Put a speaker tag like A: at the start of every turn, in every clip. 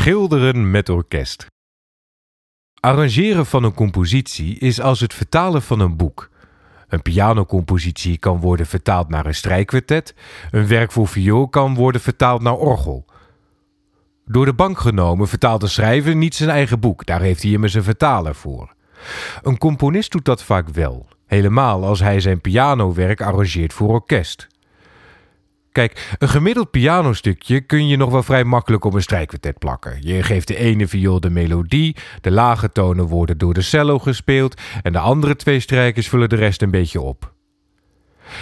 A: Schilderen met orkest. Arrangeren van een compositie is als het vertalen van een boek. Een pianocompositie kan worden vertaald naar een strijkkwartet, een werk voor viool kan worden vertaald naar orgel. Door de bank genomen vertaalt de schrijver niet zijn eigen boek, daar heeft hij immers een vertaler voor. Een componist doet dat vaak wel, helemaal als hij zijn pianowerk arrangeert voor orkest. Kijk, een gemiddeld pianostukje kun je nog wel vrij makkelijk op een strijkkwartet plakken. Je geeft de ene viool de melodie, de lage tonen worden door de cello gespeeld en de andere twee strijkers vullen de rest een beetje op.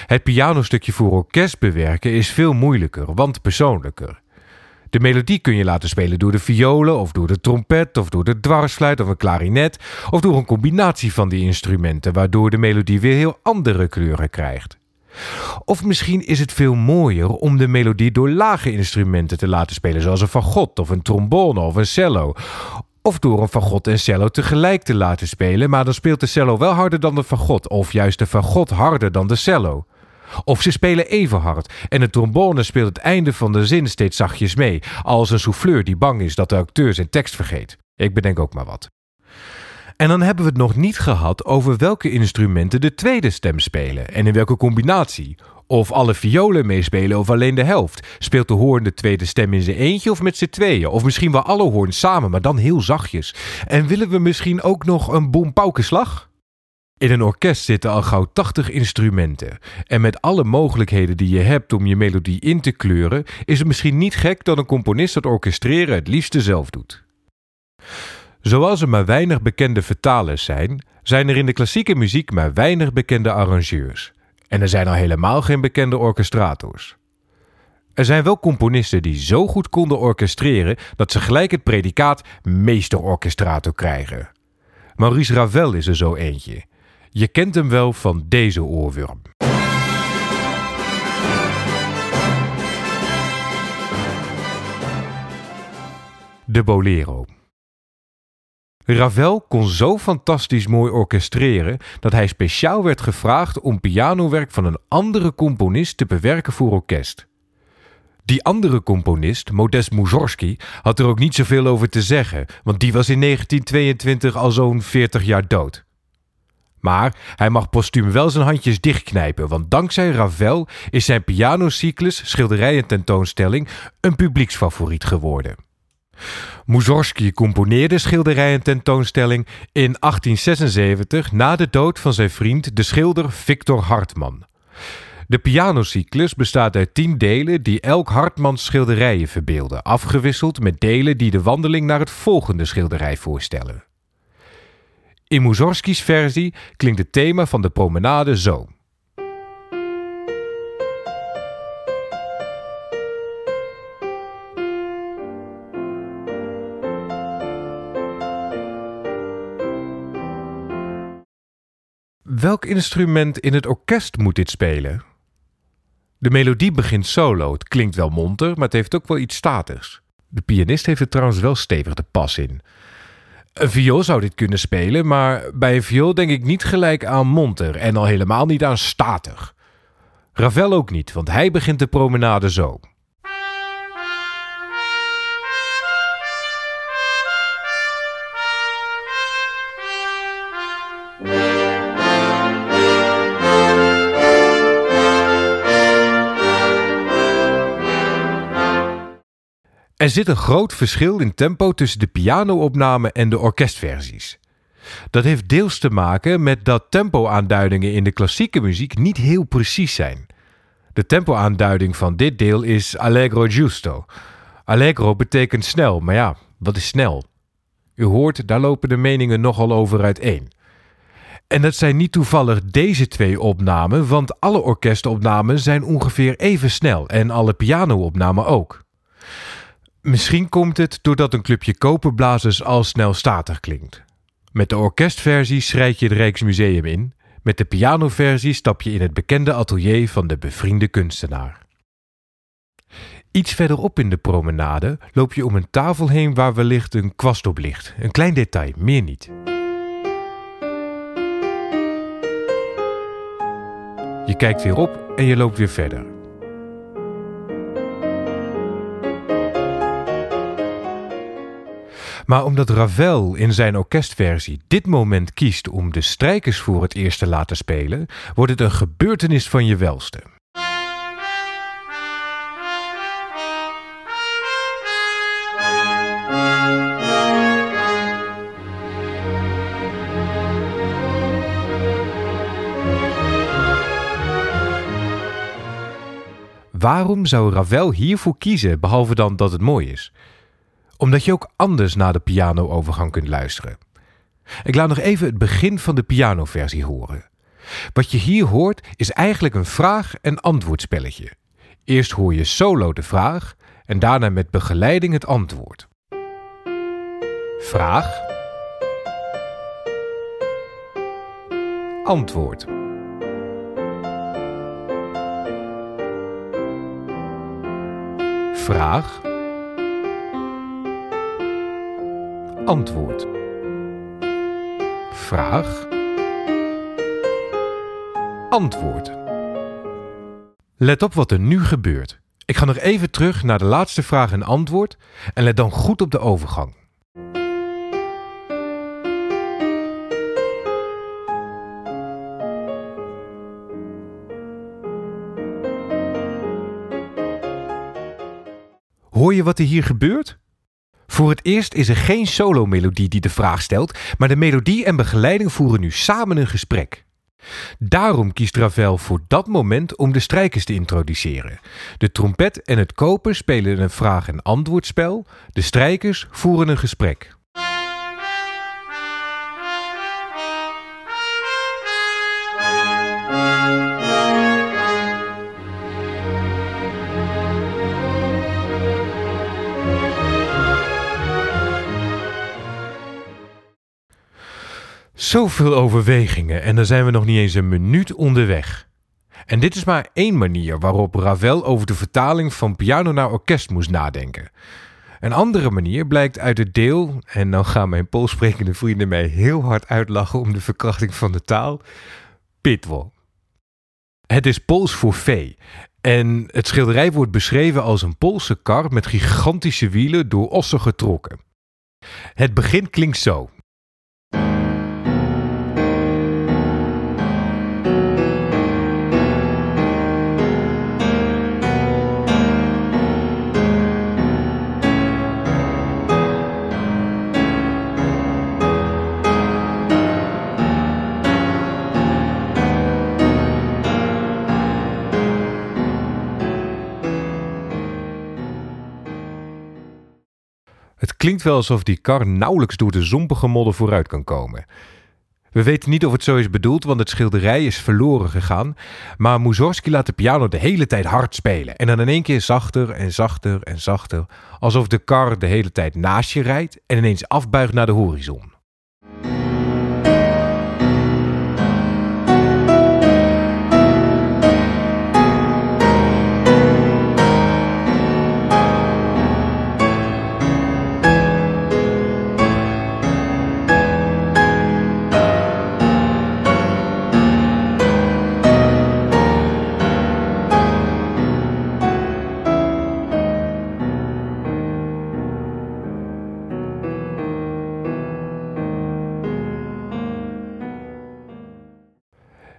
A: Het pianostukje voor orkest bewerken is veel moeilijker, want persoonlijker. De melodie kun je laten spelen door de violen, of door de trompet, of door de dwarsfluit of een klarinet, of door een combinatie van die instrumenten, waardoor de melodie weer heel andere kleuren krijgt. Of misschien is het veel mooier om de melodie door lage instrumenten te laten spelen, zoals een fagot of een trombone of een cello. Of door een fagot en cello tegelijk te laten spelen, maar dan speelt de cello wel harder dan de fagot, of juist de fagot harder dan de cello. Of ze spelen even hard en de trombone speelt het einde van de zin steeds zachtjes mee, als een souffleur die bang is dat de acteur zijn tekst vergeet. Ik bedenk ook maar wat. En dan hebben we het nog niet gehad over welke instrumenten de tweede stem spelen en in welke combinatie. Of alle violen meespelen of alleen de helft. Speelt de hoorn de tweede stem in zijn eentje of met z'n tweeën? Of misschien wel alle hoorns samen, maar dan heel zachtjes. En willen we misschien ook nog een bompaukenslag? In een orkest zitten al gauw 80 instrumenten. En met alle mogelijkheden die je hebt om je melodie in te kleuren, is het misschien niet gek dat een componist het orkestreren het liefste zelf doet. Zoals er maar weinig bekende vertalers zijn, zijn er in de klassieke muziek maar weinig bekende arrangeurs. En er zijn al helemaal geen bekende orchestrators. Er zijn wel componisten die zo goed konden orchestreren dat ze gelijk het predicaat meesterorchestrator krijgen. Maurice Ravel is er zo eentje. Je kent hem wel van deze oorworm. De Bolero. Ravel kon zo fantastisch mooi orchestreren dat hij speciaal werd gevraagd om pianowerk van een andere componist te bewerken voor orkest. Die andere componist, Modest Mussorgsky, had er ook niet zoveel over te zeggen, want die was in 1922 al zo'n 40 jaar dood. Maar hij mag postuum wel zijn handjes dichtknijpen, want dankzij Ravel is zijn pianocyclus, schilderijen tentoonstelling, een publieksfavoriet geworden. Mussorgsky componeerde schilderijen tentoonstelling in 1876 na de dood van zijn vriend de schilder Victor Hartmann. De pianocyclus bestaat uit tien delen die elk Hartmanns schilderijen verbeelden, afgewisseld met delen die de wandeling naar het volgende schilderij voorstellen. In Mussorgsky's versie klinkt het thema van de promenade zo. Welk instrument in het orkest moet dit spelen? De melodie begint solo. Het klinkt wel monter, maar het heeft ook wel iets statigs. De pianist heeft er trouwens wel stevig de pas in. Een viool zou dit kunnen spelen, maar bij een viool denk ik niet gelijk aan monter en al helemaal niet aan statig. Ravel ook niet, want hij begint de promenade zo. Er zit een groot verschil in tempo tussen de pianoopname en de orkestversies. Dat heeft deels te maken met dat tempoaanduidingen in de klassieke muziek niet heel precies zijn. De tempoaanduiding van dit deel is allegro giusto. Allegro betekent snel, maar ja, wat is snel? U hoort, daar lopen de meningen nogal over uiteen. En dat zijn niet toevallig deze twee opnamen, want alle orkestopnamen zijn ongeveer even snel en alle pianoopnamen ook. Misschien komt het doordat een clubje koperblazers al snel statig klinkt. Met de orkestversie schrijf je het Rijksmuseum in. Met de pianoversie stap je in het bekende atelier van de bevriende kunstenaar. Iets verderop in de promenade loop je om een tafel heen waar wellicht een kwast op ligt. Een klein detail, meer niet. Je kijkt weer op en je loopt weer verder. Maar omdat Ravel in zijn orkestversie dit moment kiest om de strijkers voor het eerst te laten spelen, wordt het een gebeurtenis van je welste. Waarom zou Ravel hiervoor kiezen, behalve dan dat het mooi is? Omdat je ook anders naar de piano-overgang kunt luisteren. Ik laat nog even het begin van de pianoversie horen. Wat je hier hoort is eigenlijk een vraag- en antwoordspelletje. Eerst hoor je solo de vraag en daarna met begeleiding het antwoord. Vraag. Antwoord. Vraag. Antwoord. Vraag. Antwoord. Let op wat er nu gebeurt. Ik ga nog even terug naar de laatste vraag en antwoord en let dan goed op de overgang. Hoor je wat er hier gebeurt? Voor het eerst is er geen solo-melodie die de vraag stelt, maar de melodie en begeleiding voeren nu samen een gesprek. Daarom kiest Ravel voor dat moment om de strijkers te introduceren. De trompet en het koper spelen een vraag- en antwoordspel, de strijkers voeren een gesprek. Zoveel overwegingen en dan zijn we nog niet eens een minuut onderweg. En dit is maar één manier waarop Ravel over de vertaling van piano naar orkest moest nadenken. Een andere manier blijkt uit het deel, en dan gaan mijn Poolsprekende vrienden mij heel hard uitlachen om de verkrachting van de taal, pitwal. Het is Pools voor vee. En het schilderij wordt beschreven als een Poolse kar met gigantische wielen door ossen getrokken. Het begin klinkt zo. Klinkt wel alsof die kar nauwelijks door de zompige modder vooruit kan komen. We weten niet of het zo is bedoeld, want het schilderij is verloren gegaan. Maar Mussorgsky laat de piano de hele tijd hard spelen. En dan in één keer zachter en zachter en zachter. Alsof de kar de hele tijd naast je rijdt en ineens afbuigt naar de horizon.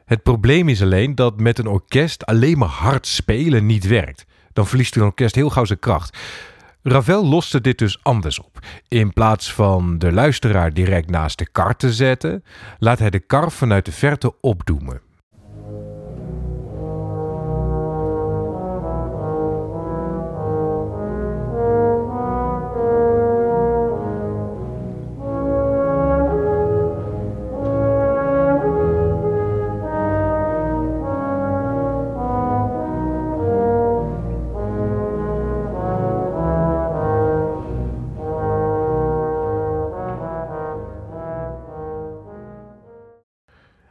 A: Het probleem is alleen dat met een orkest alleen maar hard spelen niet werkt. Dan verliest een orkest heel gauw zijn kracht. Ravel loste dit dus anders op. In plaats van de luisteraar direct naast de kar te zetten, laat hij de kar vanuit de verte opdoemen.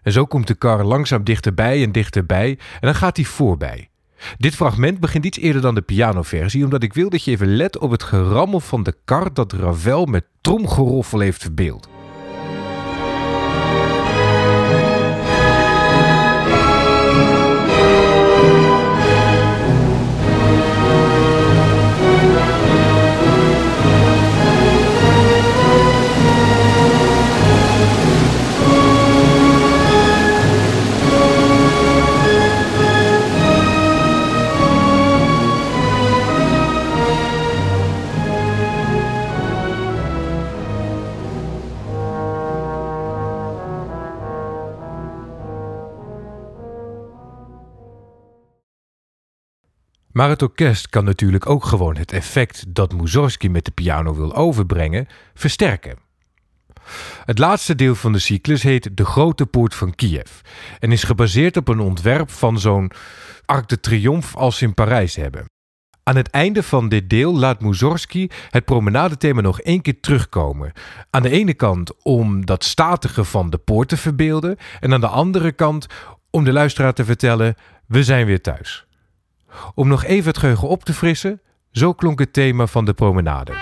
A: En zo komt de kar langzaam dichterbij en dichterbij en dan gaat hij voorbij. Dit fragment begint iets eerder dan de pianoversie, omdat ik wil dat je even let op het gerammel van de kar dat Ravel met tromgeroffel heeft verbeeld. Maar het orkest kan natuurlijk ook gewoon het effect dat Mussorgsky met de piano wil overbrengen versterken. Het laatste deel van de cyclus heet De Grote Poort van Kiev en is gebaseerd op een ontwerp van zo'n Arc de Triomphe als ze in Parijs hebben. Aan het einde van dit deel laat Mussorgsky het promenadethema nog één keer terugkomen. Aan de ene kant om dat statige van de poort te verbeelden en aan de andere kant om de luisteraar te vertellen: we zijn weer thuis. Om nog even het geheugen op te frissen, zo klonk het thema van de promenade.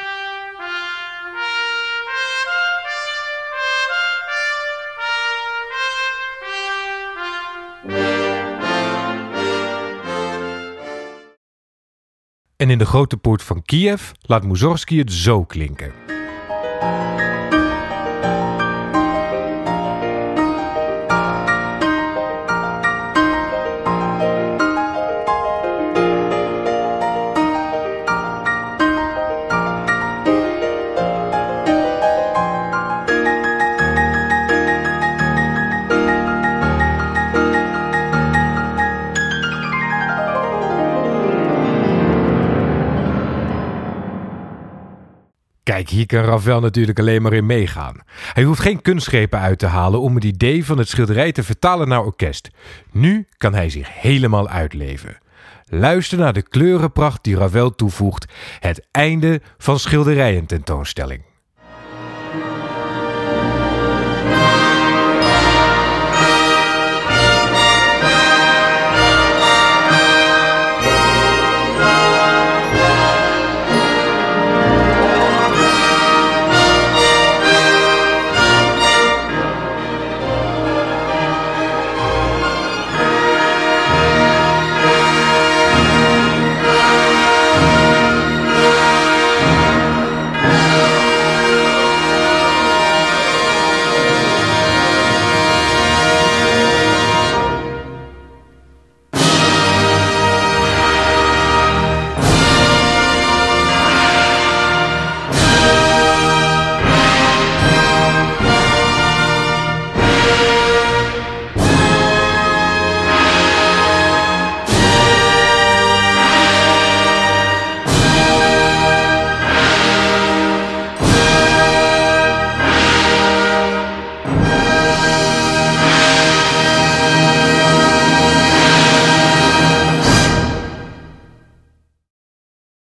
A: En in de grote poort van Kiev laat Mussorgsky het zo klinken. Hier kan Ravel natuurlijk alleen maar in meegaan. Hij hoeft geen kunstgrepen uit te halen om het idee van het schilderij te vertalen naar orkest. Nu kan hij zich helemaal uitleven. Luister naar de kleurenpracht die Ravel toevoegt. Het einde van schilderijen tentoonstelling.